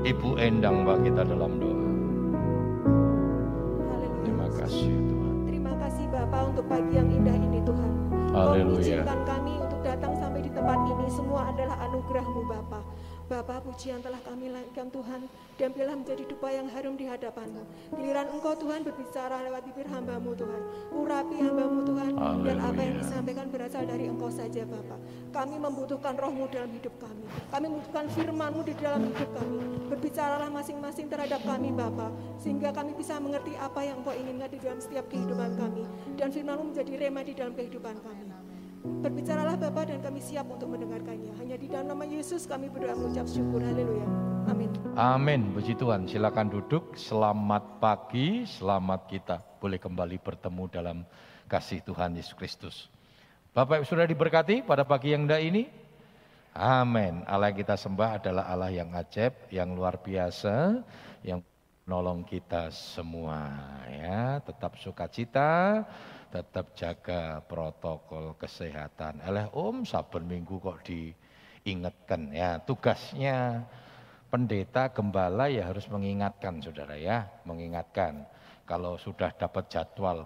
Ibu Endang Mbak kita dalam doa. Terima kasih Tuhan. Terima kasih Bapak untuk pagi yang indah ini Tuhan. Haleluya. Kau kami untuk datang sampai di tempat ini semua adalah anugerahmu Bapak. Bapa pujian telah kami naikkan Tuhan dan biarlah menjadi dupa yang harum di hadapanmu. Giliran engkau Tuhan berbicara lewat bibir hambamu Tuhan. Urapi hambamu Tuhan dan apa yang disampaikan berasal dari engkau saja Bapa. Kami membutuhkan rohmu dalam hidup kami. Kami membutuhkan firmanmu di dalam hidup kami. Berbicaralah masing-masing terhadap kami Bapa. Sehingga kami bisa mengerti apa yang engkau inginkan di dalam setiap kehidupan kami. Dan firmanmu menjadi rema di dalam kehidupan kami. Berbicaralah Bapak dan kami siap untuk mendengarkannya. Hanya di dalam nama Yesus kami berdoa mengucap syukur. Haleluya. Amin. Amin. Puji Tuhan. Silakan duduk. Selamat pagi. Selamat kita boleh kembali bertemu dalam kasih Tuhan Yesus Kristus. Bapak Ibu sudah diberkati pada pagi yang indah ini? Amin. Allah yang kita sembah adalah Allah yang ajaib, yang luar biasa, yang nolong kita semua ya. Tetap sukacita, tetap jaga protokol kesehatan. Eleh om saben minggu kok diingatkan ya tugasnya pendeta gembala ya harus mengingatkan saudara ya, mengingatkan kalau sudah dapat jadwal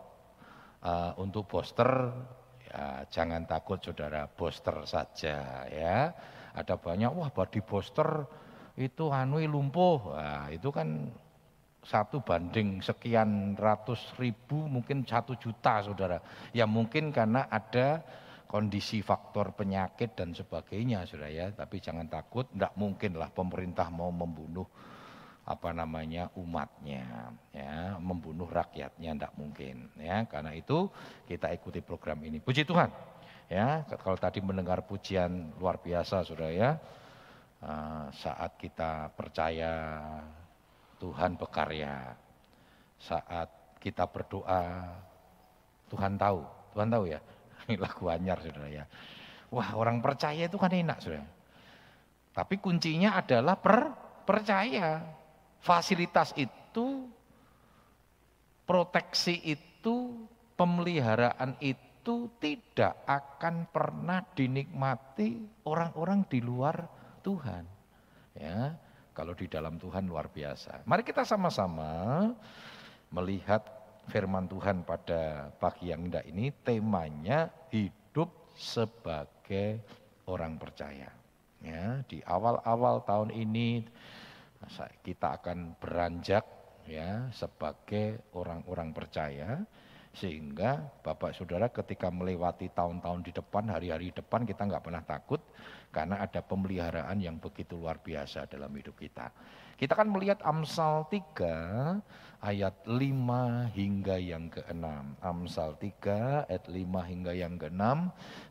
uh, untuk booster ya jangan takut saudara booster saja ya. Ada banyak wah body booster itu anui lumpuh. Wah, itu kan satu banding sekian ratus ribu mungkin satu juta saudara. Ya mungkin karena ada kondisi faktor penyakit dan sebagainya saudara ya. Tapi jangan takut, tidak mungkin lah pemerintah mau membunuh apa namanya umatnya ya. Membunuh rakyatnya tidak mungkin ya. Karena itu kita ikuti program ini. Puji Tuhan ya. Kalau tadi mendengar pujian luar biasa saudara ya. Eh, saat kita percaya Tuhan berkarya. Saat kita berdoa, Tuhan tahu. Tuhan tahu ya, ini lagu anyar saudara ya. Wah orang percaya itu kan enak saudara. Tapi kuncinya adalah per, percaya. Fasilitas itu, proteksi itu, pemeliharaan itu tidak akan pernah dinikmati orang-orang di luar Tuhan. Ya, kalau di dalam Tuhan luar biasa. Mari kita sama-sama melihat firman Tuhan pada pagi yang indah ini temanya hidup sebagai orang percaya. Ya, di awal-awal tahun ini kita akan beranjak ya sebagai orang-orang percaya sehingga Bapak Saudara ketika melewati tahun-tahun di depan, hari-hari depan kita nggak pernah takut karena ada pemeliharaan yang begitu luar biasa dalam hidup kita. Kita kan melihat Amsal 3 ayat 5 hingga yang ke-6. Amsal 3 ayat 5 hingga yang ke-6.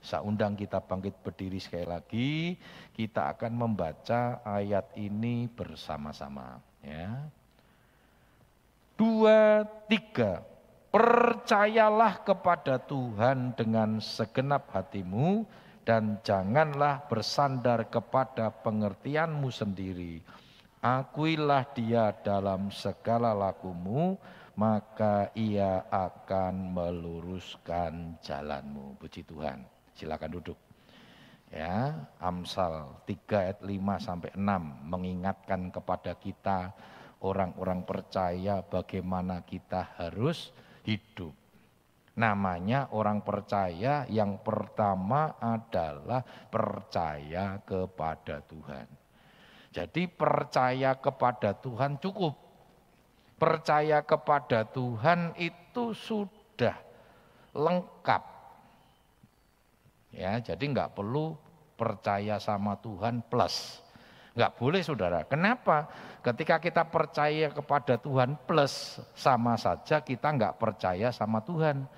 Saya undang kita bangkit berdiri sekali lagi. Kita akan membaca ayat ini bersama-sama. Ya. Dua, tiga. Percayalah kepada Tuhan dengan segenap hatimu dan janganlah bersandar kepada pengertianmu sendiri. Akuilah dia dalam segala lakumu, maka ia akan meluruskan jalanmu. Puji Tuhan. Silakan duduk. Ya, Amsal 3 ayat 5 sampai 6 mengingatkan kepada kita orang-orang percaya bagaimana kita harus hidup. Namanya orang percaya yang pertama adalah percaya kepada Tuhan. Jadi percaya kepada Tuhan cukup. Percaya kepada Tuhan itu sudah lengkap. Ya, jadi nggak perlu percaya sama Tuhan plus. Nggak boleh saudara. Kenapa? Ketika kita percaya kepada Tuhan plus sama saja kita nggak percaya sama Tuhan.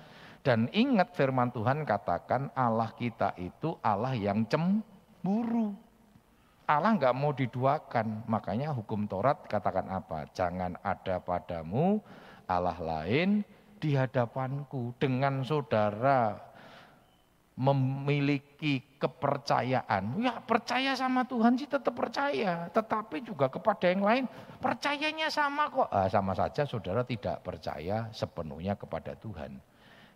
Dan ingat firman Tuhan katakan Allah kita itu Allah yang cemburu. Allah nggak mau diduakan. Makanya hukum Taurat katakan apa? Jangan ada padamu Allah lain di hadapanku. Dengan saudara memiliki kepercayaan. Ya percaya sama Tuhan sih tetap percaya, tetapi juga kepada yang lain percayanya sama kok. Ah, sama saja saudara tidak percaya sepenuhnya kepada Tuhan.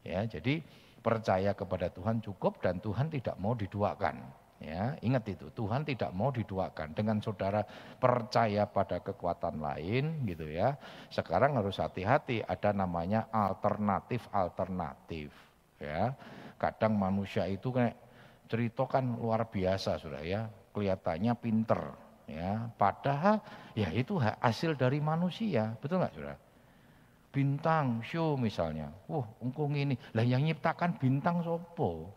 Ya, jadi percaya kepada Tuhan cukup dan Tuhan tidak mau diduakan. Ya, ingat itu, Tuhan tidak mau diduakan. Dengan saudara percaya pada kekuatan lain gitu ya. Sekarang harus hati-hati, ada namanya alternatif-alternatif ya. Kadang manusia itu kayak cerita kan luar biasa sudah ya, kelihatannya pinter ya. Padahal ya itu hasil dari manusia, betul nggak sudah? Bintang show misalnya, wah ungkung ini, lah yang nyiptakan bintang sopo,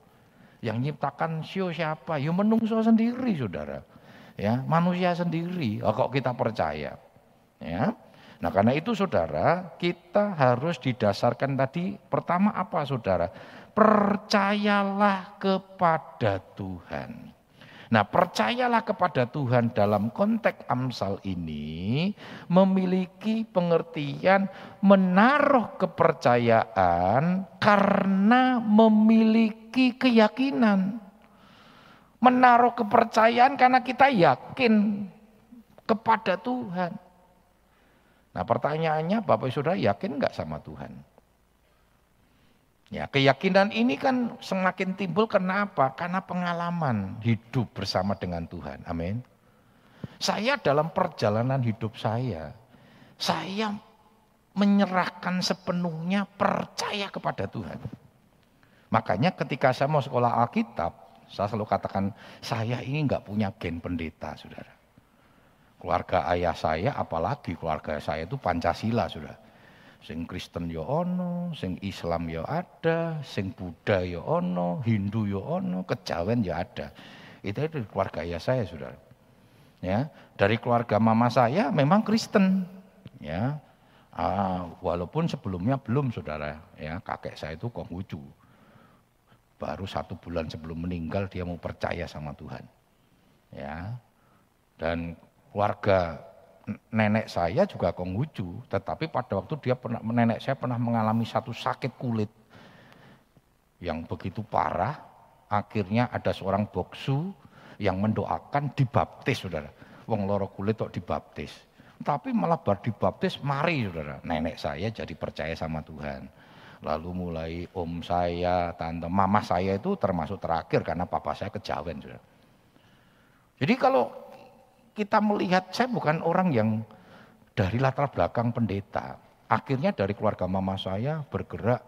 yang nyiptakan show siapa? Ya menungso sendiri, saudara. Ya, manusia sendiri. Oh, kok kita percaya? Ya. Nah, karena itu saudara, kita harus didasarkan tadi pertama apa saudara? Percayalah kepada Tuhan. Nah, percayalah kepada Tuhan dalam konteks Amsal ini memiliki pengertian menaruh kepercayaan karena memiliki keyakinan. Menaruh kepercayaan karena kita yakin kepada Tuhan. Nah, pertanyaannya Bapak Saudara yakin nggak sama Tuhan? Ya, keyakinan ini kan semakin timbul karena apa? Karena pengalaman hidup bersama dengan Tuhan. Amin. Saya dalam perjalanan hidup saya, saya menyerahkan sepenuhnya percaya kepada Tuhan. Makanya ketika saya mau sekolah Alkitab, saya selalu katakan, saya ini nggak punya gen pendeta, saudara. Keluarga ayah saya, apalagi keluarga saya itu Pancasila, saudara. Sing Kristen ya ono, sing Islam ya ada, sing Buddha ya ono, Hindu yo ono, kejawen yo ada. Itu itu keluarga ayah saya, Saudara. Ya, dari keluarga mama saya memang Kristen. Ya. Ah, walaupun sebelumnya belum Saudara, ya, kakek saya itu Konghucu. Baru satu bulan sebelum meninggal dia mau percaya sama Tuhan. Ya. Dan keluarga nenek saya juga Konghucu, tetapi pada waktu dia pernah nenek saya pernah mengalami satu sakit kulit yang begitu parah, akhirnya ada seorang boksu yang mendoakan dibaptis, saudara. Wong loro kulit kok dibaptis. Tapi malah bar dibaptis, mari saudara. Nenek saya jadi percaya sama Tuhan. Lalu mulai om saya, tante, mama saya itu termasuk terakhir karena papa saya kejawen. Saudara. Jadi kalau kita melihat saya bukan orang yang dari latar belakang pendeta. Akhirnya dari keluarga mama saya bergerak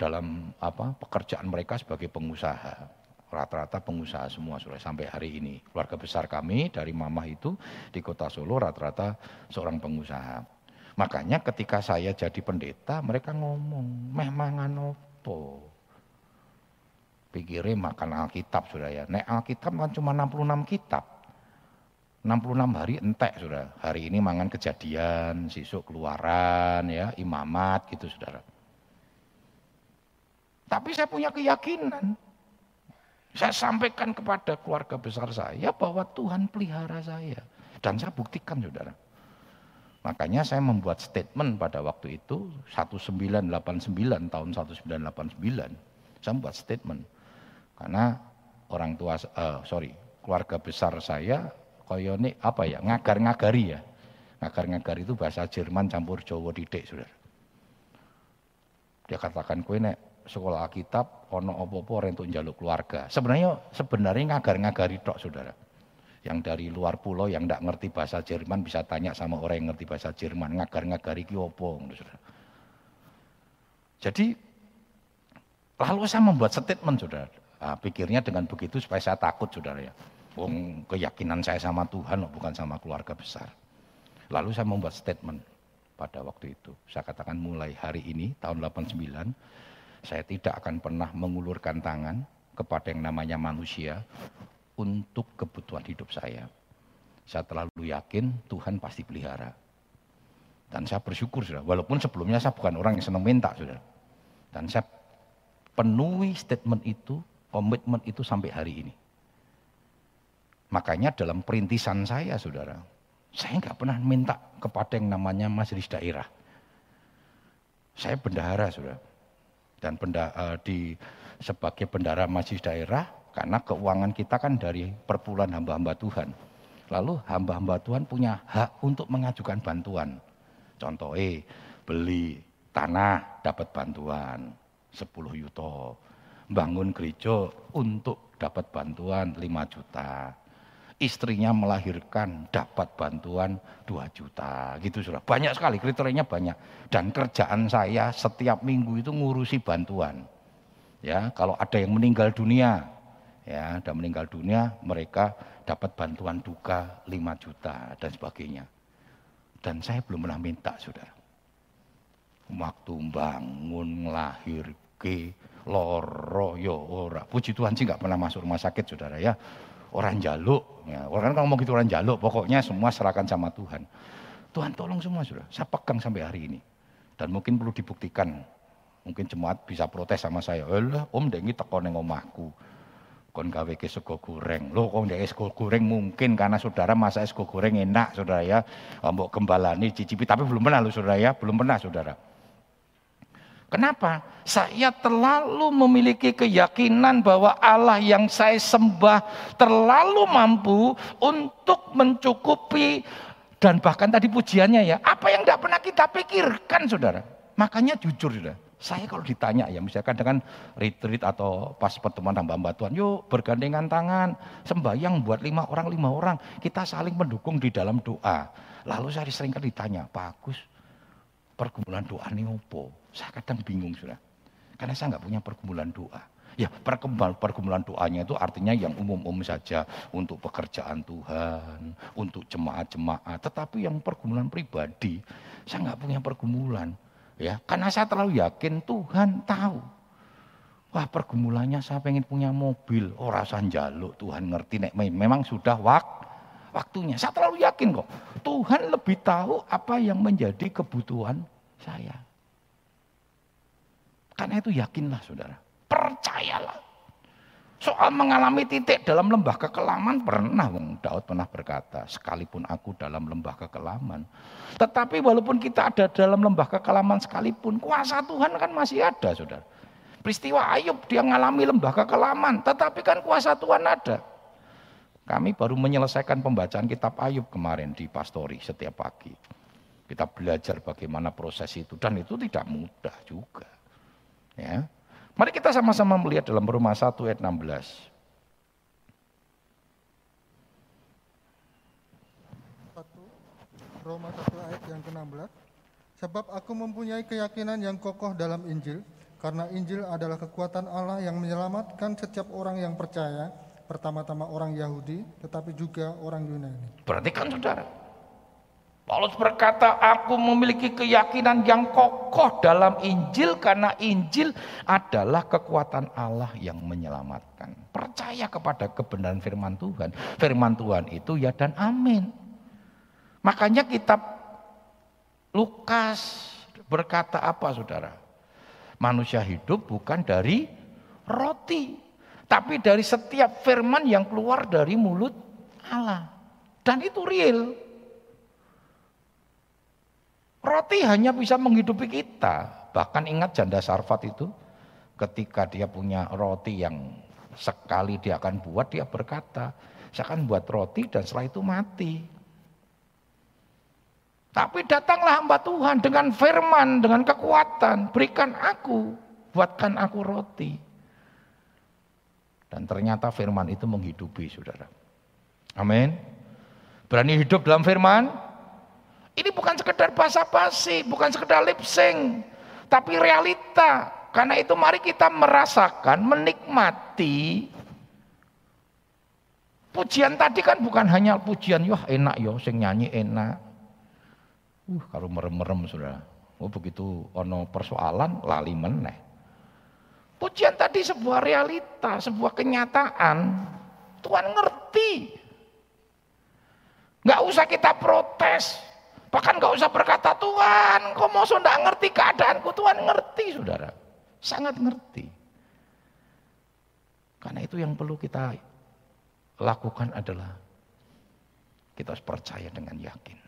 dalam apa pekerjaan mereka sebagai pengusaha. Rata-rata pengusaha semua sudah sampai hari ini. Keluarga besar kami dari mama itu di kota Solo rata-rata seorang pengusaha. Makanya ketika saya jadi pendeta mereka ngomong, meh mangan opo? Pikirnya makan Alkitab sudah ya. Nek Alkitab kan cuma 66 kitab. 66 hari entek saudara. Hari ini mangan kejadian, sisuk keluaran ya, imamat gitu saudara. Tapi saya punya keyakinan. Saya sampaikan kepada keluarga besar saya bahwa Tuhan pelihara saya. Dan saya buktikan saudara. Makanya saya membuat statement pada waktu itu 1989 tahun 1989 saya membuat statement karena orang tua uh, sorry keluarga besar saya ini apa ya ngagar-ngagari ya. Ngagar-ngagari itu bahasa Jerman campur Jawa didik saudara. Dia katakan kue nek sekolah Alkitab ono opo-opo rentuk jaluk keluarga. Sebenarnya sebenarnya ngagar-ngagari tok saudara. Yang dari luar pulau yang tidak ngerti bahasa Jerman bisa tanya sama orang yang ngerti bahasa Jerman ngagar-ngagari ki opo saudara. Jadi lalu saya membuat statement saudara. Nah, pikirnya dengan begitu supaya saya takut saudara ya Wong keyakinan saya sama Tuhan bukan sama keluarga besar. Lalu saya membuat statement pada waktu itu. Saya katakan mulai hari ini tahun 89 saya tidak akan pernah mengulurkan tangan kepada yang namanya manusia untuk kebutuhan hidup saya. Saya terlalu yakin Tuhan pasti pelihara. Dan saya bersyukur sudah, walaupun sebelumnya saya bukan orang yang senang minta sudah. Dan saya penuhi statement itu, komitmen itu sampai hari ini. Makanya dalam perintisan saya saudara, saya nggak pernah minta kepada yang namanya majelis daerah. Saya bendahara saudara. Dan benda, uh, di sebagai bendahara majelis daerah, karena keuangan kita kan dari perpuluhan hamba-hamba Tuhan. Lalu hamba-hamba Tuhan punya hak untuk mengajukan bantuan. Contoh, eh, beli tanah dapat bantuan 10 yuto. Bangun gereja untuk dapat bantuan 5 juta. Istrinya melahirkan dapat bantuan 2 juta gitu sudah. Banyak sekali kriterianya banyak. Dan kerjaan saya setiap minggu itu ngurusi bantuan. Ya, kalau ada yang meninggal dunia, ya, ada meninggal dunia, mereka dapat bantuan duka 5 juta dan sebagainya. Dan saya belum pernah minta, sudah. Waktu bangun, lahir, ke, loro, yo ora. Puji Tuhan sih nggak pernah masuk rumah sakit, saudara ya. Orang jaluk, ya. orang kan ngomong gitu orang jaluk, pokoknya semua serahkan sama Tuhan. Tuhan tolong semua sudah, saya pegang sampai hari ini. Dan mungkin perlu dibuktikan, mungkin jemaat bisa protes sama saya, Allah om dengi teko neng omahku kon gawe ke sego goreng. Loh kok ndek sego goreng mungkin karena saudara masa sego goreng enak saudara ya. Mbok gembalani cicipi tapi belum pernah loh saudara ya, belum pernah saudara. Kenapa? Saya terlalu memiliki keyakinan bahwa Allah yang saya sembah terlalu mampu untuk mencukupi dan bahkan tadi pujiannya ya, apa yang tidak pernah kita pikirkan saudara. Makanya jujur saudara, saya kalau ditanya ya misalkan dengan retreat atau pas pertemuan tambah bantuan, yuk bergandengan tangan, sembahyang buat lima orang lima orang, kita saling mendukung di dalam doa. Lalu saya sering kali ditanya, Pak Pergumulan doa ini opo? Saya kadang bingung sudah, karena saya nggak punya pergumulan doa. Ya pergumulan, pergumulan doanya itu artinya yang umum-umum saja untuk pekerjaan Tuhan, untuk jemaat-jemaat. Tetapi yang pergumulan pribadi, saya nggak punya pergumulan. Ya, karena saya terlalu yakin Tuhan tahu. Wah pergumulannya saya pengen punya mobil. Oh rasa jaluk Tuhan ngerti nek memang sudah wak, waktunya. Saya terlalu yakin kok. Tuhan lebih tahu apa yang menjadi kebutuhan saya. Karena itu yakinlah saudara. Percayalah. Soal mengalami titik dalam lembah kekelaman pernah Wong Daud pernah berkata, sekalipun aku dalam lembah kekelaman. Tetapi walaupun kita ada dalam lembah kekelaman sekalipun, kuasa Tuhan kan masih ada, Saudara. Peristiwa Ayub dia mengalami lembah kekelaman, tetapi kan kuasa Tuhan ada. Kami baru menyelesaikan pembacaan kitab Ayub kemarin di pastori setiap pagi. Kita belajar bagaimana proses itu dan itu tidak mudah juga. Ya. Mari kita sama-sama melihat dalam Roma 1 ayat 16. Roma 1 ayat yang ke-16. Sebab aku mempunyai keyakinan yang kokoh dalam Injil, karena Injil adalah kekuatan Allah yang menyelamatkan setiap orang yang percaya, pertama-tama orang Yahudi, tetapi juga orang Yunani. Perhatikan saudara, Paulus berkata, aku memiliki keyakinan yang kokoh dalam Injil karena Injil adalah kekuatan Allah yang menyelamatkan. Percaya kepada kebenaran firman Tuhan. Firman Tuhan itu ya dan amin. Makanya kitab Lukas berkata apa saudara? Manusia hidup bukan dari roti. Tapi dari setiap firman yang keluar dari mulut Allah. Dan itu real. Roti hanya bisa menghidupi kita. Bahkan ingat janda Sarfat itu ketika dia punya roti yang sekali dia akan buat dia berkata, saya akan buat roti dan setelah itu mati. Tapi datanglah hamba Tuhan dengan firman, dengan kekuatan, berikan aku, buatkan aku roti. Dan ternyata firman itu menghidupi saudara. Amin. Berani hidup dalam firman, ini bukan sekedar basa-basi, bukan sekedar lip sync, tapi realita. Karena itu mari kita merasakan, menikmati pujian tadi kan bukan hanya pujian, yah enak yo, sing nyanyi enak. Uh, kalau merem-merem sudah. Oh begitu ono persoalan lali meneh. Pujian tadi sebuah realita, sebuah kenyataan. Tuhan ngerti. Nggak usah kita protes. Bahkan nggak usah berkata Tuhan, kok mau nggak ngerti keadaanku? Tuhan ngerti, saudara, sangat ngerti. Karena itu yang perlu kita lakukan adalah kita harus percaya dengan yakin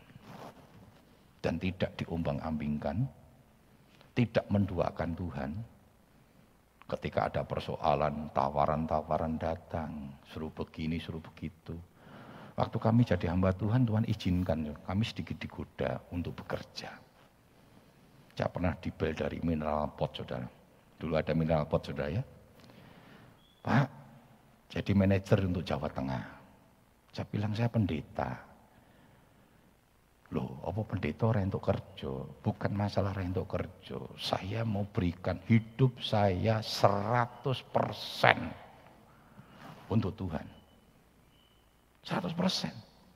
dan tidak diumbang-ambingkan, tidak menduakan Tuhan. Ketika ada persoalan, tawaran-tawaran datang, suruh begini, suruh begitu Waktu kami jadi hamba Tuhan, Tuhan izinkan kami sedikit digoda untuk bekerja. Saya pernah dibel dari mineral pot, saudara. Dulu ada mineral pot, saudara ya. Pak, jadi manajer untuk Jawa Tengah. Saya bilang saya pendeta. Loh, apa pendeta rentuk kerja? Bukan masalah rentuk kerja. Saya mau berikan hidup saya 100% untuk Tuhan. 100%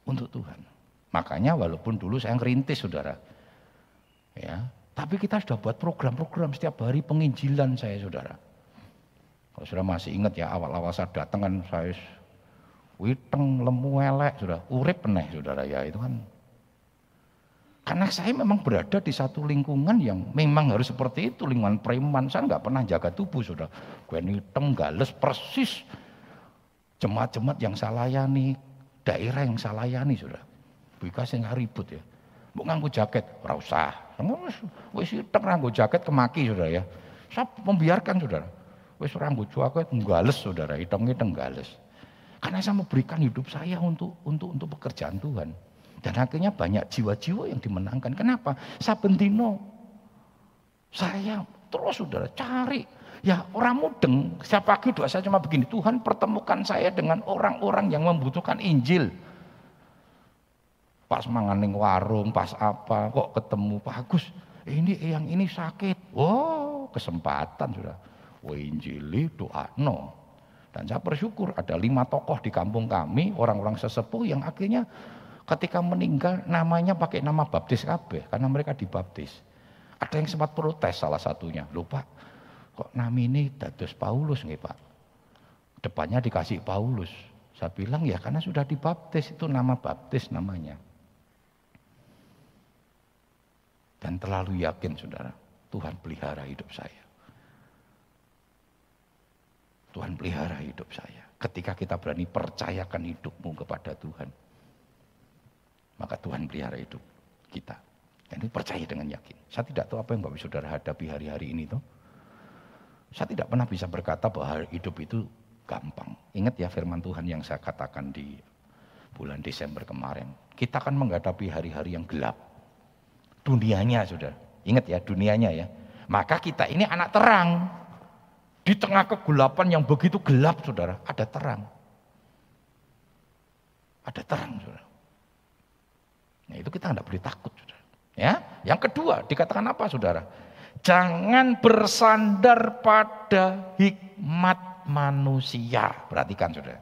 untuk Tuhan. Makanya walaupun dulu saya ngerintis saudara. Ya, tapi kita sudah buat program-program setiap hari penginjilan saya saudara. Kalau sudah masih ingat ya awal-awal saya datang kan saya witeng lemu elek sudah urip peneh saudara ya itu kan karena saya memang berada di satu lingkungan yang memang harus seperti itu, lingkungan preman. Saya nggak pernah jaga tubuh, sudah. Gue hitam, gales, persis. Jemaat-jemaat yang saya layani, daerah yang saya layani, sudah. Bika saya nggak ribut ya. Mau nganggu jaket, ora usah. Wis hitam nganggu jaket kemaki, sudah ya. Saya membiarkan, saudara. Wis rambut jaket, gales, saudara. Hitam-hitam gales. Karena saya memberikan hidup saya untuk untuk untuk pekerjaan Tuhan. Dan akhirnya banyak jiwa-jiwa yang dimenangkan. Kenapa? Sabentino saya terus saudara cari. Ya orang mudeng, siapa pagi doa saya cuma begini, Tuhan pertemukan saya dengan orang-orang yang membutuhkan Injil. Pas manganing warung, pas apa, kok ketemu Pak Agus, ini yang ini sakit. Oh, kesempatan sudah. Wah Injili doa no. Dan saya bersyukur ada lima tokoh di kampung kami, orang-orang sesepuh yang akhirnya ketika meninggal namanya pakai nama baptis kabeh karena mereka dibaptis. Ada yang sempat protes salah satunya, lupa kok nama ini Dados Paulus nggih Pak. Depannya dikasih Paulus. Saya bilang ya karena sudah dibaptis itu nama baptis namanya. Dan terlalu yakin saudara, Tuhan pelihara hidup saya. Tuhan pelihara hidup saya. Ketika kita berani percayakan hidupmu kepada Tuhan maka Tuhan pelihara hidup kita. Dan ini percaya dengan yakin. Saya tidak tahu apa yang Bapak Saudara hadapi hari-hari ini tuh. Saya tidak pernah bisa berkata bahwa hidup itu gampang. Ingat ya firman Tuhan yang saya katakan di bulan Desember kemarin. Kita akan menghadapi hari-hari yang gelap. Dunianya sudah. Ingat ya dunianya ya. Maka kita ini anak terang. Di tengah kegelapan yang begitu gelap saudara. Ada terang. Ada terang saudara. Nah itu kita tidak boleh takut. Saudara. Ya, yang kedua dikatakan apa saudara? Jangan bersandar pada hikmat manusia. Perhatikan saudara.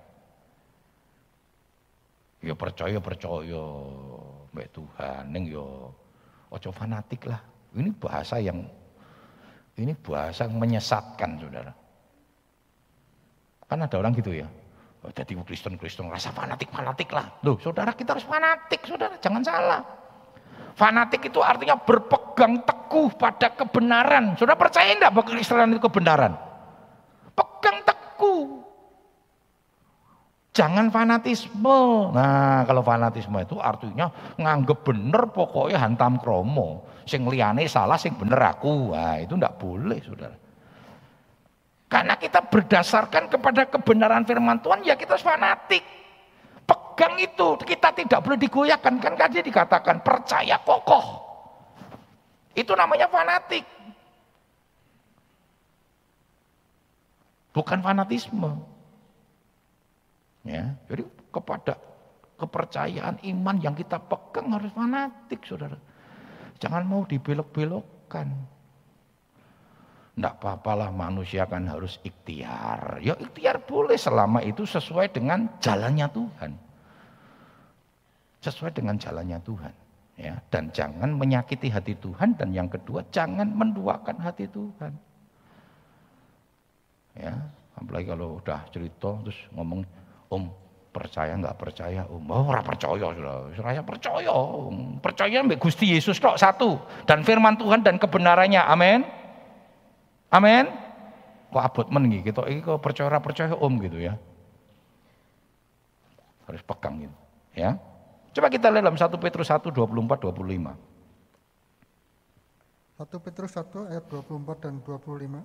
Ya percaya percaya mbak Tuhan, neng yo ojo fanatik lah. Ini bahasa yang ini bahasa yang menyesatkan saudara. Kan ada orang gitu ya. Oh, jadi Kristen-Kristen rasa fanatik-fanatik lah. Loh saudara kita harus fanatik saudara, jangan salah. Fanatik itu artinya berpegang teguh pada kebenaran. Saudara percaya enggak bahwa Kristen itu kebenaran? Pegang teguh. Jangan fanatisme. Nah, kalau fanatisme itu artinya nganggep bener pokoknya hantam kromo. Sing liane salah, sing bener aku. Nah, itu enggak boleh, Saudara. Karena kita berdasarkan kepada kebenaran firman Tuhan, ya kita fanatik. Pegang itu, kita tidak boleh digoyahkan. Kan tadi dikatakan, percaya kokoh. Itu namanya fanatik. Bukan fanatisme. Ya, jadi kepada kepercayaan iman yang kita pegang harus fanatik, saudara. Jangan mau dibelok-belokkan. Tidak apa-apalah manusia kan harus ikhtiar. Ya ikhtiar boleh selama itu sesuai dengan jalannya Tuhan. Sesuai dengan jalannya Tuhan. Ya, dan jangan menyakiti hati Tuhan dan yang kedua jangan menduakan hati Tuhan. Ya, apalagi kalau udah cerita terus ngomong Om percaya nggak percaya Om oh ora percaya saya percaya percaya mbak Gusti Yesus tok satu dan firman Tuhan dan kebenarannya amin Amin. Kok abot men gitu. Iki kok percaya percaya om gitu ya. Harus pegang gitu, ya. Coba kita lihat dalam 1 Petrus 1 24 25. 1 Petrus 1 ayat 24 dan 25.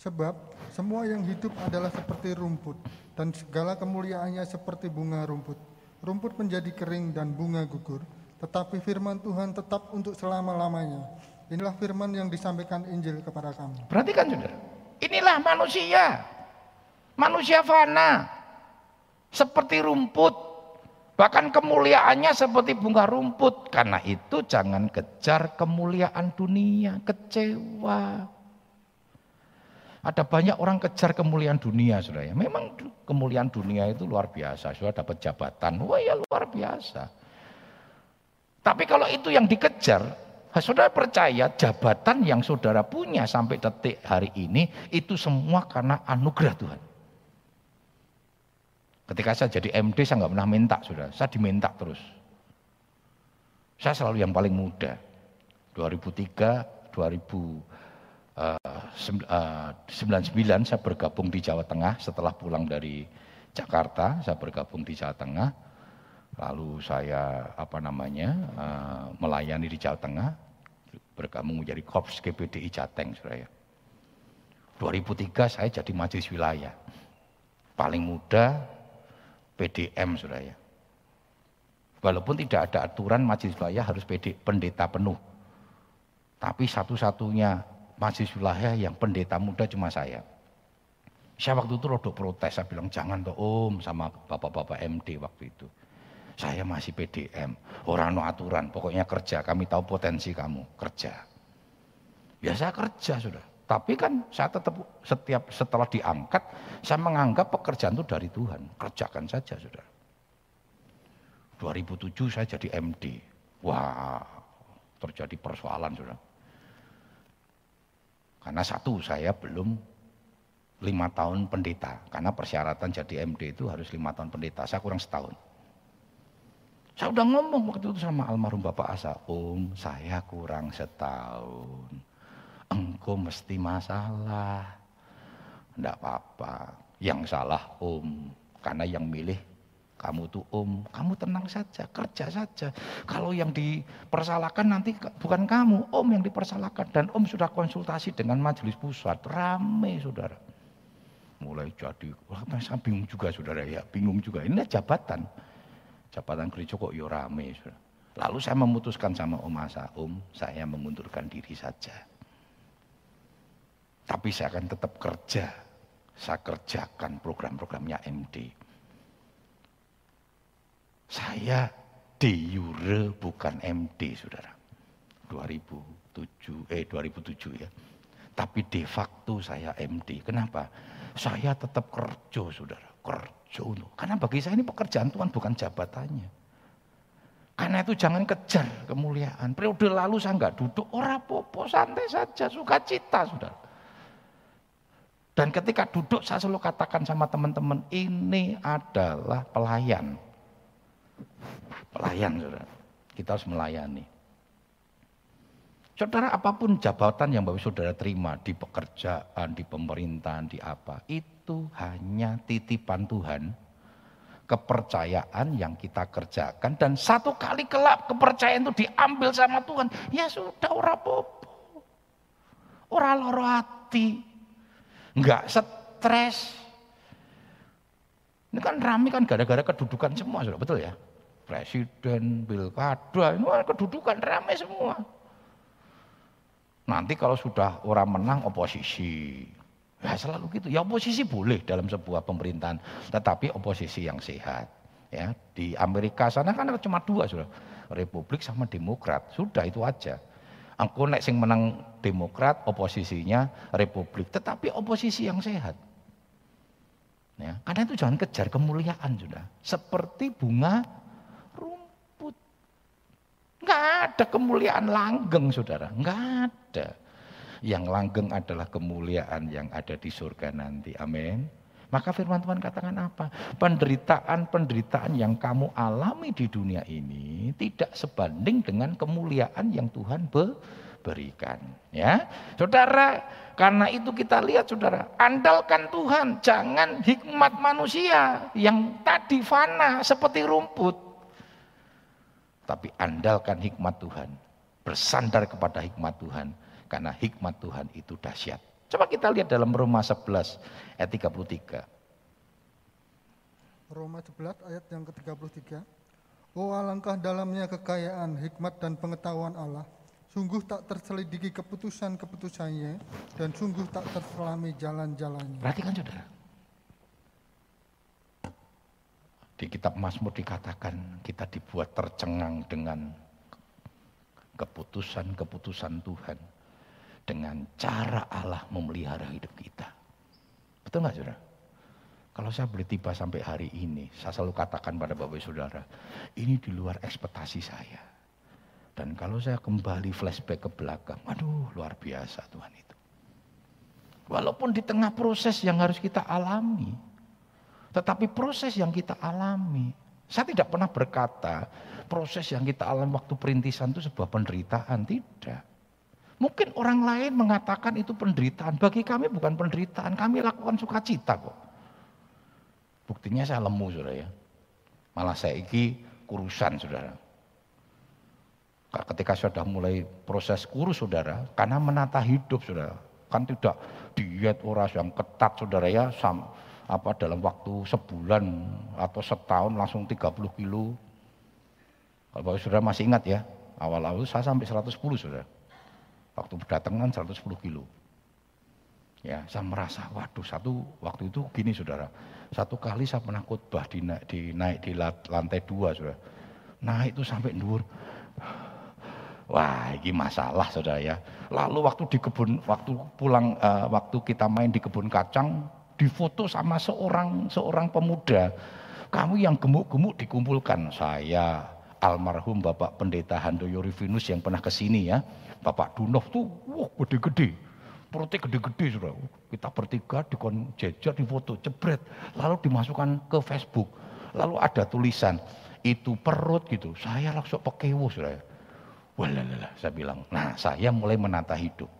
Sebab semua yang hidup adalah seperti rumput dan segala kemuliaannya seperti bunga rumput. Rumput menjadi kering dan bunga gugur, tetapi firman Tuhan tetap untuk selama-lamanya. Inilah firman yang disampaikan Injil kepada kami. Perhatikan saudara. Inilah manusia. Manusia fana. Seperti rumput. Bahkan kemuliaannya seperti bunga rumput. Karena itu jangan kejar kemuliaan dunia, kecewa. Ada banyak orang kejar kemuliaan dunia, saudara. Ya. Memang kemuliaan dunia itu luar biasa. Sudah dapat jabatan, wah ya luar biasa. Tapi kalau itu yang dikejar, saudara percaya jabatan yang saudara punya sampai detik hari ini, itu semua karena anugerah Tuhan. Ketika saya jadi MD saya nggak pernah minta sudah, saya diminta terus. Saya selalu yang paling muda. 2003, 2099 uh, saya bergabung di Jawa Tengah setelah pulang dari Jakarta, saya bergabung di Jawa Tengah. Lalu saya apa namanya uh, melayani di Jawa Tengah, bergabung menjadi Korps GPDI Jateng, Suraya. 2003 saya jadi majelis wilayah. Paling muda PDM saudara ya. Walaupun tidak ada aturan majelis wilayah harus pendeta penuh. Tapi satu-satunya majelis wilayah yang pendeta muda cuma saya. Saya waktu itu rodok protes, saya bilang jangan toh om sama bapak-bapak MD waktu itu. Saya masih PDM, orang no aturan, pokoknya kerja, kami tahu potensi kamu, kerja. Ya saya kerja sudah. Tapi kan saya tetap setiap setelah diangkat, saya menganggap pekerjaan itu dari Tuhan. Kerjakan saja, saudara. 2007 saya jadi MD. Wah, terjadi persoalan, saudara. Karena satu, saya belum lima tahun pendeta. Karena persyaratan jadi MD itu harus lima tahun pendeta. Saya kurang setahun. Saya udah ngomong waktu itu sama almarhum Bapak Asa, Om saya kurang setahun engkau mesti masalah. Tidak apa-apa. Yang salah om. Karena yang milih kamu tuh om. Kamu tenang saja, kerja saja. Kalau yang dipersalahkan nanti bukan kamu, om yang dipersalahkan. Dan om sudah konsultasi dengan majelis pusat. Rame saudara. Mulai jadi, wah saya bingung juga saudara ya, bingung juga. Ini jabatan. Jabatan gereja kok ya rame. Lalu saya memutuskan sama Om Asa, Om saya mengundurkan diri saja. Tapi saya akan tetap kerja. Saya kerjakan program-programnya MD. Saya de jure bukan MD, saudara. 2007, eh 2007 ya. Tapi de facto saya MD. Kenapa? Saya tetap kerja, saudara. Kerja. Karena bagi saya ini pekerjaan Tuhan bukan jabatannya. Karena itu jangan kejar kemuliaan. Periode lalu saya nggak duduk, ora popo, santai saja, suka cita, saudara. Dan ketika duduk saya selalu katakan sama teman-teman, ini adalah pelayan. Pelayan, saudara. Kita harus melayani. Saudara, apa pun jabatan yang Bapak Saudara terima di pekerjaan, di pemerintahan, di apa, itu hanya titipan Tuhan, kepercayaan yang kita kerjakan dan satu kali kelak kepercayaan itu diambil sama Tuhan, ya sudah ora popo. Ora loro hati, nggak stres. Ini kan rame kan gara-gara kedudukan semua, sudah betul ya? Presiden, pilkada, ini kan kedudukan rame semua. Nanti kalau sudah orang menang oposisi, ya selalu gitu. Ya oposisi boleh dalam sebuah pemerintahan, tetapi oposisi yang sehat. Ya di Amerika sana kan cuma dua sudah, Republik sama Demokrat, sudah itu aja. Engkau nek sing menang Demokrat, oposisinya Republik, tetapi oposisi yang sehat. Ya, karena itu jangan kejar kemuliaan sudah. Seperti bunga. Enggak ada kemuliaan langgeng saudara, enggak ada. Yang langgeng adalah kemuliaan yang ada di surga nanti. Amin. Maka firman Tuhan katakan apa? Penderitaan-penderitaan yang kamu alami di dunia ini tidak sebanding dengan kemuliaan yang Tuhan berikan. Ya, saudara, karena itu kita lihat saudara, andalkan Tuhan, jangan hikmat manusia yang tadi fana seperti rumput. Tapi andalkan hikmat Tuhan, bersandar kepada hikmat Tuhan, karena hikmat Tuhan itu dahsyat. Coba kita lihat dalam Roma 11 ayat 33. Roma 11 ayat yang ke-33. Oh alangkah dalamnya kekayaan, hikmat dan pengetahuan Allah. Sungguh tak terselidiki keputusan-keputusannya dan sungguh tak terselami jalan-jalannya. Perhatikan saudara. Di kitab Mazmur dikatakan kita dibuat tercengang dengan keputusan-keputusan Tuhan. Dengan cara Allah memelihara hidup kita. Betul nggak saudara? Kalau saya boleh tiba sampai hari ini, saya selalu katakan pada Bapak Saudara, ini di luar ekspektasi saya. Dan kalau saya kembali flashback ke belakang, aduh luar biasa Tuhan itu. Walaupun di tengah proses yang harus kita alami, tetapi proses yang kita alami, saya tidak pernah berkata proses yang kita alami waktu perintisan itu sebuah penderitaan, tidak. Mungkin orang lain mengatakan itu penderitaan, bagi kami bukan penderitaan, kami lakukan sukacita kok. Buktinya saya lemu saudara ya. Malah saya iki kurusan saudara. Ketika sudah mulai proses kurus saudara, karena menata hidup saudara. Kan tidak diet oras yang ketat saudara ya, sam, apa dalam waktu sebulan atau setahun langsung 30 kilo. Kalau Bapak Saudara masih ingat ya, awal-awal saya sampai 110 Saudara. Waktu berdatangan 110 kilo. Ya, saya merasa, waduh satu waktu itu gini Saudara. Satu kali saya pernah khotbah di, di naik di lantai dua Saudara. Naik itu sampai dur. Wah, ini masalah Saudara ya. Lalu waktu di kebun, waktu pulang, uh, waktu kita main di kebun kacang, difoto sama seorang seorang pemuda. Kamu yang gemuk-gemuk dikumpulkan. Saya almarhum Bapak Pendeta Handoyo Rivinus yang pernah ke sini ya. Bapak Dunov tuh wah gede-gede. Perutnya gede-gede sudah. Kita bertiga di jejer di foto jebret. Lalu dimasukkan ke Facebook. Lalu ada tulisan itu perut gitu. Saya langsung pekewo sudah. Walalala, saya bilang, nah saya mulai menata hidup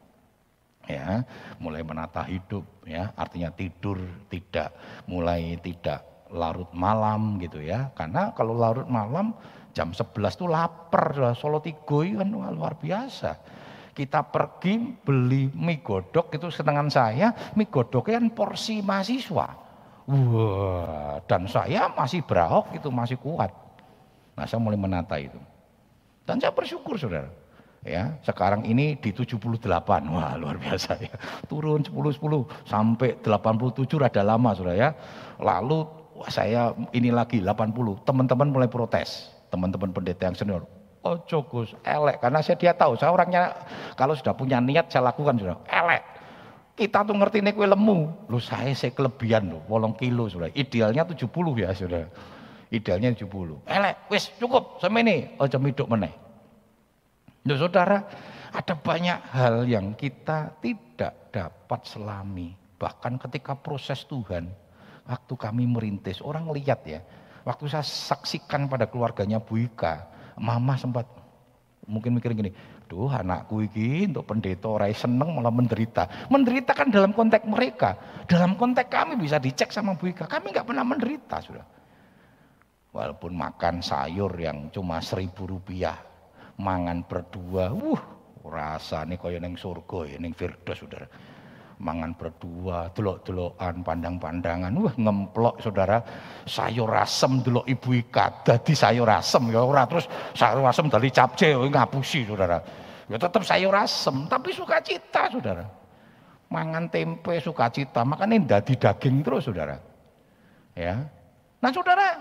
ya mulai menata hidup ya. Artinya tidur tidak mulai tidak larut malam gitu ya. Karena kalau larut malam jam 11 tuh lapar. Solo Tigo kan luar biasa. Kita pergi beli mie godok itu setengah saya. Mie godok kan porsi mahasiswa. Wah dan saya masih berahok itu masih kuat. Nah saya mulai menata itu. Dan saya bersyukur saudara ya sekarang ini di 78 wah luar biasa ya. Turun 10 10 sampai 87 rada lama sudah ya. Lalu saya ini lagi 80 teman-teman mulai protes. Teman-teman pendeta yang senior oh Gus elek. Karena saya dia tahu saya orangnya kalau sudah punya niat saya lakukan sudah. Elek. Kita tuh ngerti nih kue lemu. Lu saya saya kelebihan loh wolong kilo sudah. Idealnya 70 ya sudah. Idealnya 70 elek wis cukup sama ini. Oh jam hidup meneh Nah, saudara, ada banyak hal yang kita tidak dapat selami. Bahkan ketika proses Tuhan, waktu kami merintis, orang lihat ya, waktu saya saksikan pada keluarganya Bu Ika, mama sempat mungkin mikir gini, duh anakku ini untuk pendeta orang seneng malah menderita. Menderita kan dalam konteks mereka. Dalam konteks kami bisa dicek sama Bu Ika, kami nggak pernah menderita sudah. Walaupun makan sayur yang cuma seribu rupiah, mangan berdua, wuh rasane kaya ning surga ya ning Firdaus Saudara. Mangan berdua, delok-delokan, pandang-pandangan, wah ngemplok Saudara. Sayur asem delok Ibu Ika dadi sayur asem ya ora terus sayur asem dari capce ngapusi Saudara. Ya tetap sayur asem, tapi sukacita Saudara. Mangan tempe sukacita, makanya dadi daging terus Saudara. Ya. Nah Saudara,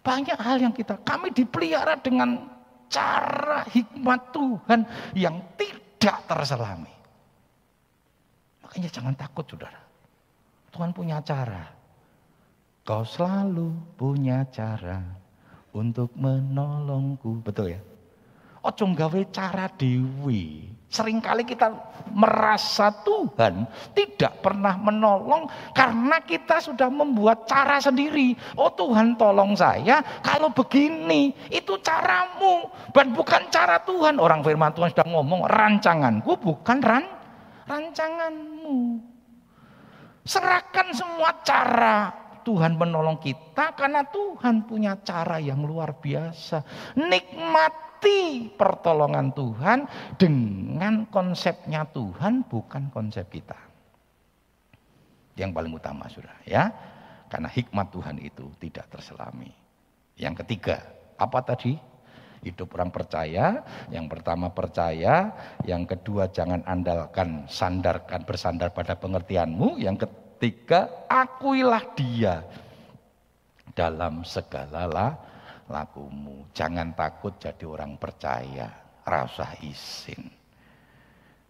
banyak hal yang kita kami dipelihara dengan cara hikmat Tuhan yang tidak terselami. Makanya jangan takut saudara. Tuhan punya cara. Kau selalu punya cara untuk menolongku. Betul ya? Ojo gawe cara dewi. Seringkali kita merasa Tuhan tidak pernah menolong karena kita sudah membuat cara sendiri. Oh Tuhan tolong saya kalau begini itu caramu dan bukan cara Tuhan. Orang firman Tuhan sudah ngomong rancanganku bukan ran rancanganmu. Serahkan semua cara Tuhan menolong kita karena Tuhan punya cara yang luar biasa. Nikmat mengerti pertolongan Tuhan dengan konsepnya Tuhan bukan konsep kita. Yang paling utama sudah ya. Karena hikmat Tuhan itu tidak terselami. Yang ketiga, apa tadi? Hidup orang percaya, yang pertama percaya, yang kedua jangan andalkan, sandarkan, bersandar pada pengertianmu, yang ketiga akuilah dia dalam segala lah, lakumu. Jangan takut jadi orang percaya, rasa izin.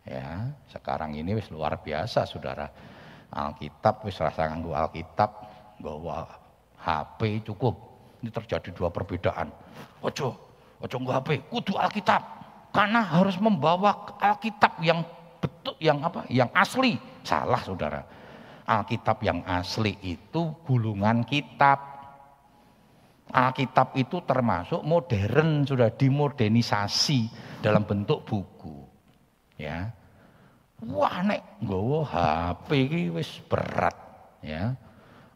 Ya, sekarang ini wis luar biasa Saudara. Alkitab wis rasa nganggo Alkitab, nggawa HP cukup. Ini terjadi dua perbedaan. Ojo, ojo nggo HP, kudu Alkitab. Karena harus membawa Alkitab yang betul yang apa? Yang asli. Salah Saudara. Alkitab yang asli itu gulungan kitab Alkitab itu termasuk modern, sudah dimodernisasi dalam bentuk buku. Ya. Wah nek nggawa HP iki wis berat, ya.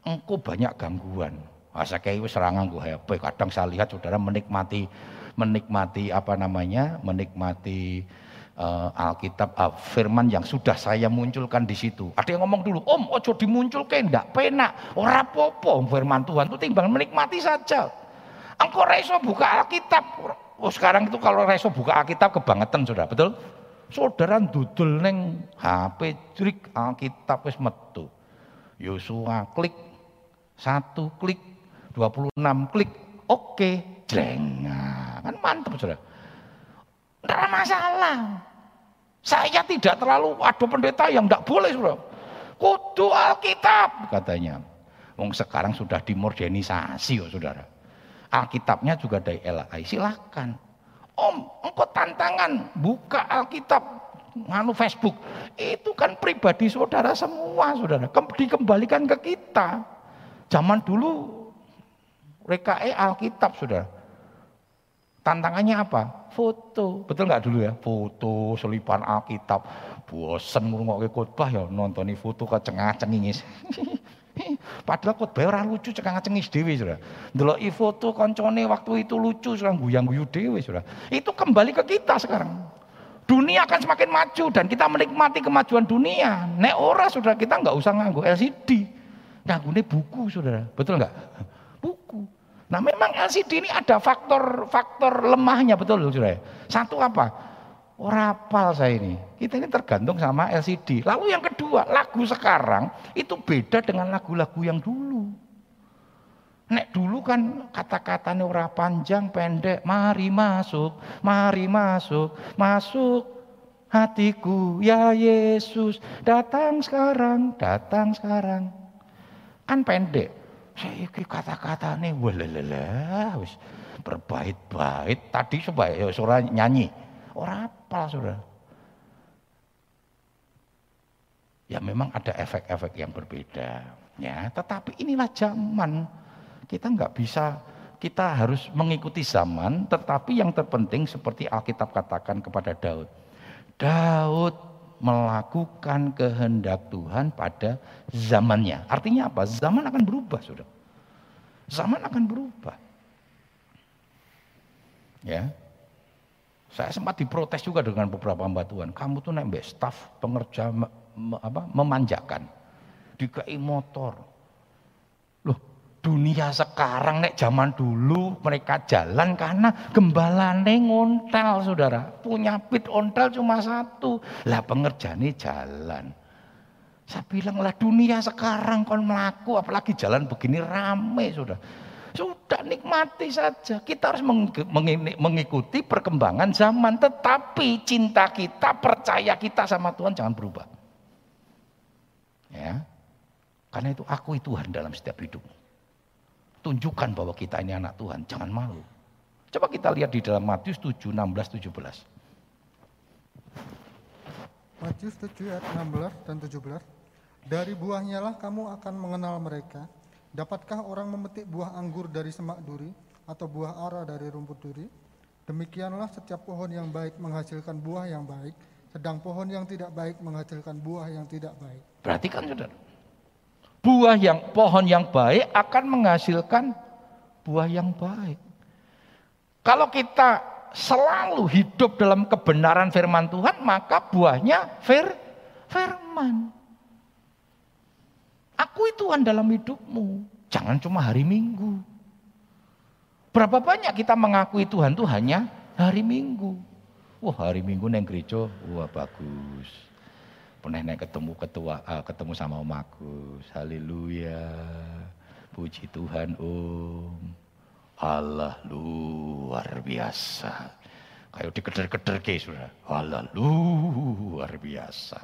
Engko banyak gangguan. Asa kayak wis serangan nggo HP. Kadang saya lihat saudara menikmati menikmati apa namanya? menikmati uh, Alkitab uh, firman yang sudah saya munculkan di situ. Ada yang ngomong dulu, Om, ojo dimunculkan, ndak penak, ora popo firman Tuhan itu timbang menikmati saja. Engkau reso buka Alkitab. Oh sekarang itu kalau reso buka Alkitab kebangetan sudah, betul? Saudara dudul neng HP jrik Alkitab wis metu. Yosua klik satu klik 26 klik oke jreng. Nah, kan mantap Saudara. Tidak masalah. Saya tidak terlalu ada pendeta yang tidak boleh, saudara. Kudu Alkitab katanya. Wong sekarang sudah dimodernisasi, oh, saudara. Alkitabnya juga dari LAI, silahkan. Om, engkau tantangan, buka Alkitab, nganu Facebook. Itu kan pribadi saudara semua, saudara. Dikembalikan ke kita. Zaman dulu, rekae Alkitab, saudara. Tantangannya apa? Foto. Betul nggak dulu ya? Foto, selipan Alkitab. Bosen ngrungokke khotbah ya nontoni foto ke cengah-cengingis. Padahal khotbah ora lucu cengah-cengis dhewe Saudara. Ndeloki foto koncone waktu itu lucu Saudara guyang-guyu dhewe Saudara. Itu kembali ke kita sekarang. Dunia akan semakin maju dan kita menikmati kemajuan dunia. Nek ora Saudara kita nggak usah nganggo LCD. Nganggone buku Saudara. Betul nggak? Buku. Nah memang LCD ini ada faktor-faktor lemahnya betul loh saudara. Satu apa? Orapal saya ini. Kita ini tergantung sama LCD. Lalu yang kedua, lagu sekarang itu beda dengan lagu-lagu yang dulu. Nek dulu kan kata-katanya ora panjang pendek, mari masuk, mari masuk, masuk hatiku ya Yesus, datang sekarang, datang sekarang. Kan pendek. Saiki kata-katane walalalah wis berbait-bait. Tadi coba ya suara nyanyi. Ora apa Saudara. Ya memang ada efek-efek yang berbeda ya, tetapi inilah zaman. Kita nggak bisa kita harus mengikuti zaman, tetapi yang terpenting seperti Alkitab katakan kepada Daud. Daud melakukan kehendak Tuhan pada zamannya. Artinya apa? Zaman akan berubah, sudah. Zaman akan berubah. Ya. Saya sempat diprotes juga dengan beberapa hamba Tuhan. Kamu tuh nembek staf pengerja apa, memanjakan. Dikai motor. Dunia sekarang nek zaman dulu mereka jalan karena gembalane ngontel saudara. Punya pit ontel cuma satu. Lah pengerjane jalan. Saya bilang lah dunia sekarang kon melaku apalagi jalan begini rame sudah. Sudah nikmati saja. Kita harus mengikuti perkembangan zaman. Tetapi cinta kita, percaya kita sama Tuhan jangan berubah. Ya. Karena itu aku Tuhan dalam setiap hidup. Tunjukkan bahwa kita ini anak Tuhan, jangan malu. Coba kita lihat di dalam Matius 7, 16, 17. Matius 7 ayat 16 dan 17. Dari buahnya lah kamu akan mengenal mereka. Dapatkah orang memetik buah anggur dari semak duri atau buah ara dari rumput duri? Demikianlah setiap pohon yang baik menghasilkan buah yang baik, sedang pohon yang tidak baik menghasilkan buah yang tidak baik. Perhatikan saudara buah yang pohon yang baik akan menghasilkan buah yang baik. Kalau kita selalu hidup dalam kebenaran firman Tuhan, maka buahnya fir, firman. Akui Tuhan dalam hidupmu. Jangan cuma hari Minggu. Berapa banyak kita mengakui Tuhan itu hanya hari Minggu. Wah hari Minggu neng gereja, wah bagus pernah naik ketemu ketua uh, ketemu sama Om Agus haleluya Puji Tuhan Om. Allah luar biasa. Kayak dikeder-keder ke sudah. Allah luar biasa.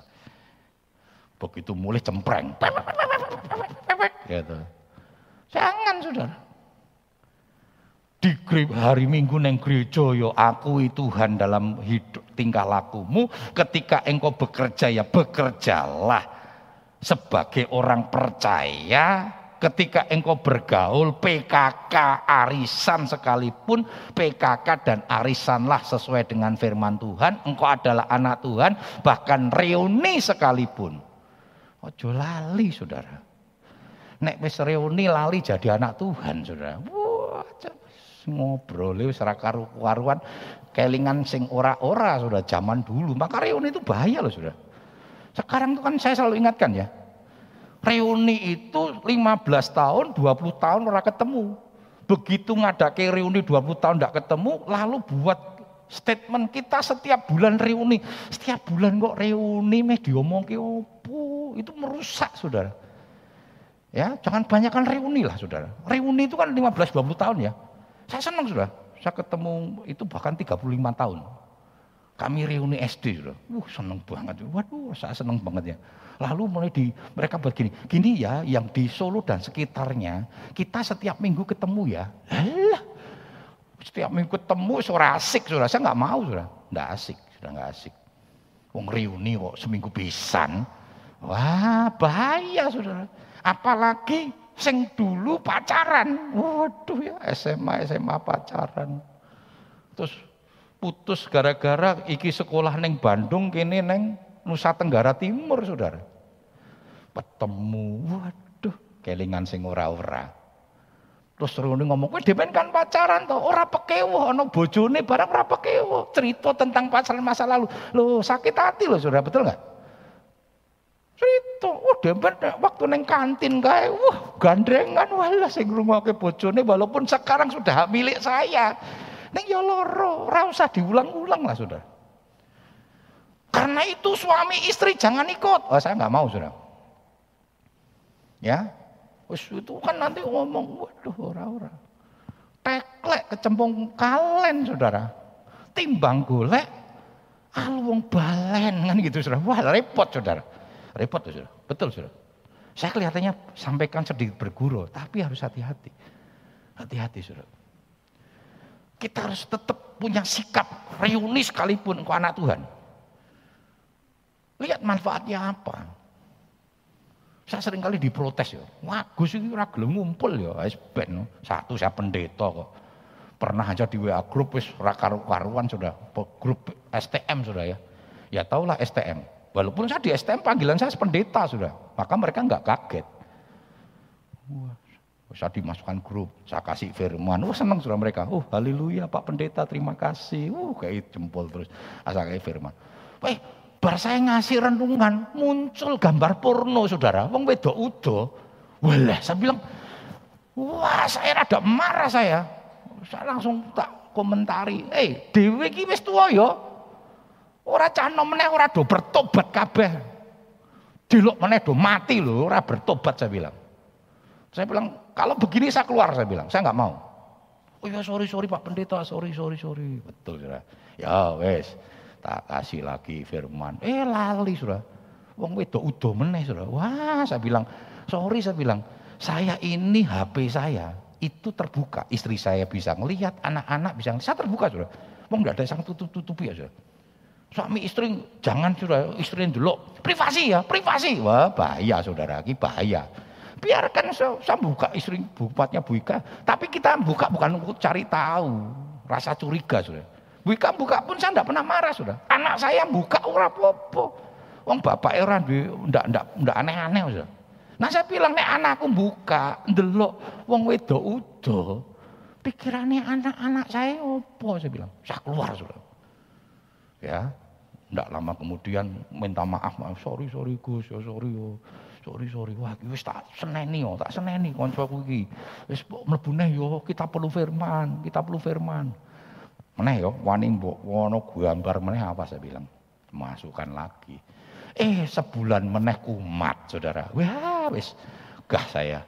Begitu mulai cempreng. Gitu. Jangan saudara. Di hari Minggu neng gereja yo ya akui Tuhan dalam hidup tingkah lakumu. Ketika engkau bekerja ya bekerjalah. Sebagai orang percaya ketika engkau bergaul PKK arisan sekalipun PKK dan arisanlah sesuai dengan firman Tuhan. Engkau adalah anak Tuhan bahkan reuni sekalipun. Ojo lali saudara. Nek wis reuni lali jadi anak Tuhan saudara. Wah ngobrol wis ora karu-karuan kelingan sing ora-ora sudah zaman dulu maka reuni itu bahaya loh saudara sekarang itu kan saya selalu ingatkan ya. Reuni itu 15 tahun, 20 tahun orang ketemu. Begitu ngadake reuni 20 tahun tidak ketemu, lalu buat statement kita setiap bulan reuni. Setiap bulan kok reuni meh diomongke opo, itu merusak Saudara. Ya, jangan banyakkan reuni lah Saudara. Reuni itu kan 15 20 tahun ya. Saya senang Saudara. Saya ketemu itu bahkan 35 tahun. Kami reuni SD sudah. Uh, seneng banget. Waduh, saya seneng banget ya. Lalu mulai di mereka begini, gini ya, yang di Solo dan sekitarnya kita setiap minggu ketemu ya. Alah, setiap minggu ketemu suara asik sudah. Saya nggak mau sudah, nggak asik, sudah nggak asik. Wong reuni kok seminggu pisan. Wah, bahaya saudara. Apalagi sing dulu pacaran. Waduh ya, SMA SMA pacaran. Terus putus gara-gara iki sekolah neng Bandung kini neng Nusa Tenggara Timur saudara. Ketemu, waduh, kelingan sing ora-ora. Terus Runi ngomong, kowe demen kan pacaran toh, ora pekewo, ono bojone barang ora pekewo. Cerita tentang pacaran masa lalu. Loh sakit hati loh saudara, betul nggak? Cerita, wah demen waktu neng kantin kae, wah gandengan walah sing ke bojone walaupun sekarang sudah milik saya. Neng ya loro, ora usah diulang-ulang lah sudah. Karena itu suami istri jangan ikut. Oh saya nggak mau sudah. Ya, Wis itu kan nanti ngomong, waduh ora-ora. Teklek kecempung kalen saudara. Timbang golek, alwong balen kan gitu saudara. Wah repot saudara. Repot saudara. Betul saudara. Saya kelihatannya sampaikan sedikit berguru, tapi harus hati-hati. Hati-hati saudara. Kita harus tetap punya sikap reuni sekalipun ke anak Tuhan. Lihat manfaatnya apa. Saya sering kali diprotes ya. Wah Gus ini gelem ngumpul ya. Wis ben satu saya pendeta kok. Pernah aja di WA grup wis karuan sudah. Grup STM sudah ya. Ya tahulah STM. Walaupun saya di STM panggilan saya pendeta sudah. Maka mereka enggak kaget. Wah, saya dimasukkan grup, saya kasih firman, wah senang sudah mereka, oh haleluya Pak Pendeta terima kasih, uh kayak jempol terus, asal kayak firman. Wah, bar saya ngasih renungan, muncul gambar porno saudara, wong wedok udo, Walah, saya bilang, wah saya rada marah saya, saya langsung tak komentari, eh hey, dewi ki tua yo, ora cah meneh ora do bertobat kabeh, dilok meneh do mati loh, ora bertobat saya bilang. Saya bilang, kalau begini saya keluar, saya bilang, saya nggak mau. Oh ya sorry, sorry Pak Pendeta, sorry, sorry, sorry. Betul, sudah. Ya wes, tak kasih lagi firman. Eh lali, sudah. Wong wedok udah meneh, sudah. Wah, saya bilang, sorry, saya bilang, saya ini HP saya itu terbuka. Istri saya bisa ngelihat, anak-anak bisa ngelihat. Saya terbuka, sudah. Wong nggak ada yang tutup-tutupi ya, sudah. Suami istri jangan sudah istri dulu privasi ya privasi wah bahaya saudara ini bahaya biarkan saya buka istri bupatnya Bu Ika. Tapi kita buka bukan untuk cari tahu, rasa curiga sudah. Bu Ika buka pun saya tidak pernah marah sudah. Anak saya buka ora popo. Wong bapak era ndak ndak ndak aneh-aneh sudah. Nah saya bilang nek anakku buka, ndelok wong wedok udo, pikirannya anak-anak saya opo saya bilang. Saya keluar sudah. Ya, ndak lama kemudian minta maaf, maaf sorry sorry Gus, ya sorry yo. Sorry sorry, wah wis tak seneni yo, tak seneni kancaku iki. Wis mlebu neh yo, kita perlu firman, kita perlu firman. Meneh yo, wani mbok wono gambar meneh apa saya bilang. Masukkan lagi. Eh sebulan meneh kumat saudara. Wah wis gah saya.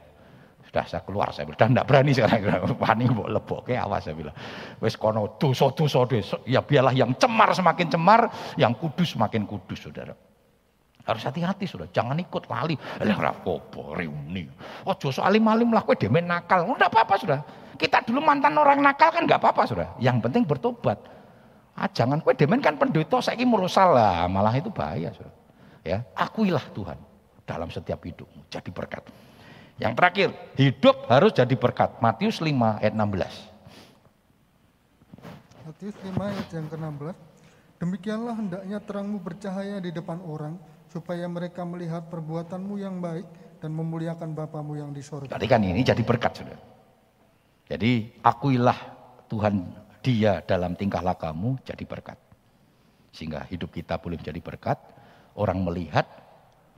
Dah saya keluar saya bilang, enggak berani sekarang. Wani mbok leboke awas saya bilang. Wis kono dosa-dosa ya biarlah yang cemar semakin cemar, yang kudus semakin kudus Saudara. Harus hati-hati sudah, jangan ikut lali. Lah ora apa reuni. Ojo so alim-alim lah kowe demen nakal. Enggak apa-apa sudah. Kita dulu mantan orang nakal kan enggak apa-apa sudah. Yang penting bertobat. Ah, jangan kowe demen kan pendeta saiki merusal lah, malah itu bahaya sudah. Ya, akuilah Tuhan dalam setiap hidupmu. Jadi berkat. Yang terakhir, hidup harus jadi berkat. Matius 5 ayat 16. Matius 5 ayat yang ke-16. Demikianlah hendaknya terangmu bercahaya di depan orang, supaya mereka melihat perbuatanmu yang baik dan memuliakan Bapamu yang di sorga. Tadi kan ini jadi berkat sudah. Jadi akuilah Tuhan dia dalam tingkah lakumu jadi berkat. Sehingga hidup kita boleh menjadi berkat. Orang melihat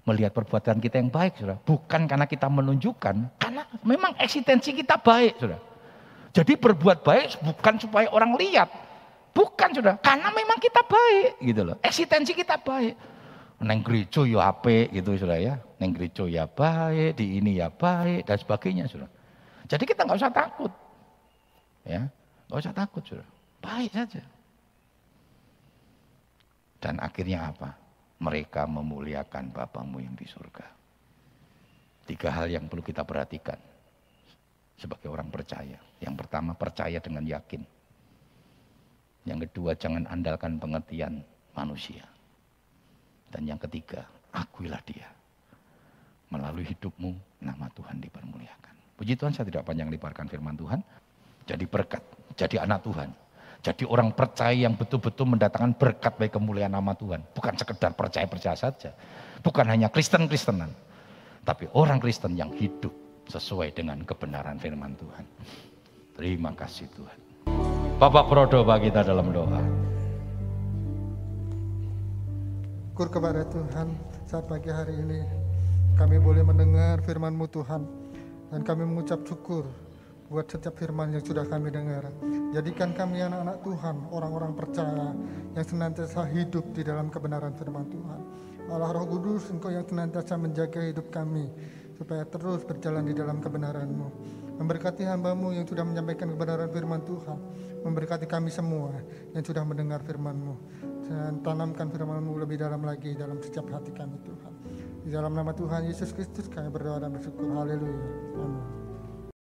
melihat perbuatan kita yang baik, sudah. Bukan karena kita menunjukkan, karena memang eksistensi kita baik, sudah. Jadi berbuat baik bukan supaya orang lihat, bukan sudah, karena memang kita baik, gitu loh. Eksistensi kita baik. Neng gereja ya ape gitu sudah ya. Neng gereja ya baik, di ini ya baik dan sebagainya sudah. Jadi kita nggak usah takut. Ya, nggak usah takut sudah. Baik saja. Dan akhirnya apa? Mereka memuliakan Bapamu yang di surga. Tiga hal yang perlu kita perhatikan sebagai orang percaya. Yang pertama percaya dengan yakin. Yang kedua jangan andalkan pengertian manusia. Dan yang ketiga, akuilah dia. Melalui hidupmu, nama Tuhan dipermuliakan. Puji Tuhan saya tidak panjang lebarkan firman Tuhan. Jadi berkat, jadi anak Tuhan jadi orang percaya yang betul-betul mendatangkan berkat bagi kemuliaan nama Tuhan. Bukan sekedar percaya-percaya saja. Bukan hanya Kristen-Kristenan. Tapi orang Kristen yang hidup sesuai dengan kebenaran firman Tuhan. Terima kasih Tuhan. Bapak berdoa kita dalam doa. Syukur kepada Tuhan saat pagi hari ini kami boleh mendengar firman-Mu Tuhan. Dan kami mengucap syukur buat setiap firman yang sudah kami dengar. Jadikan kami anak-anak Tuhan, orang-orang percaya yang senantiasa hidup di dalam kebenaran firman Tuhan. Allah Roh Kudus, Engkau yang senantiasa menjaga hidup kami, supaya terus berjalan di dalam kebenaran-Mu. Memberkati hambamu yang sudah menyampaikan kebenaran firman Tuhan. Memberkati kami semua yang sudah mendengar firman-Mu. Dan tanamkan firman-Mu lebih dalam lagi dalam setiap hati kami Tuhan. Di dalam nama Tuhan Yesus Kristus kami berdoa dan bersyukur. Haleluya. Amin.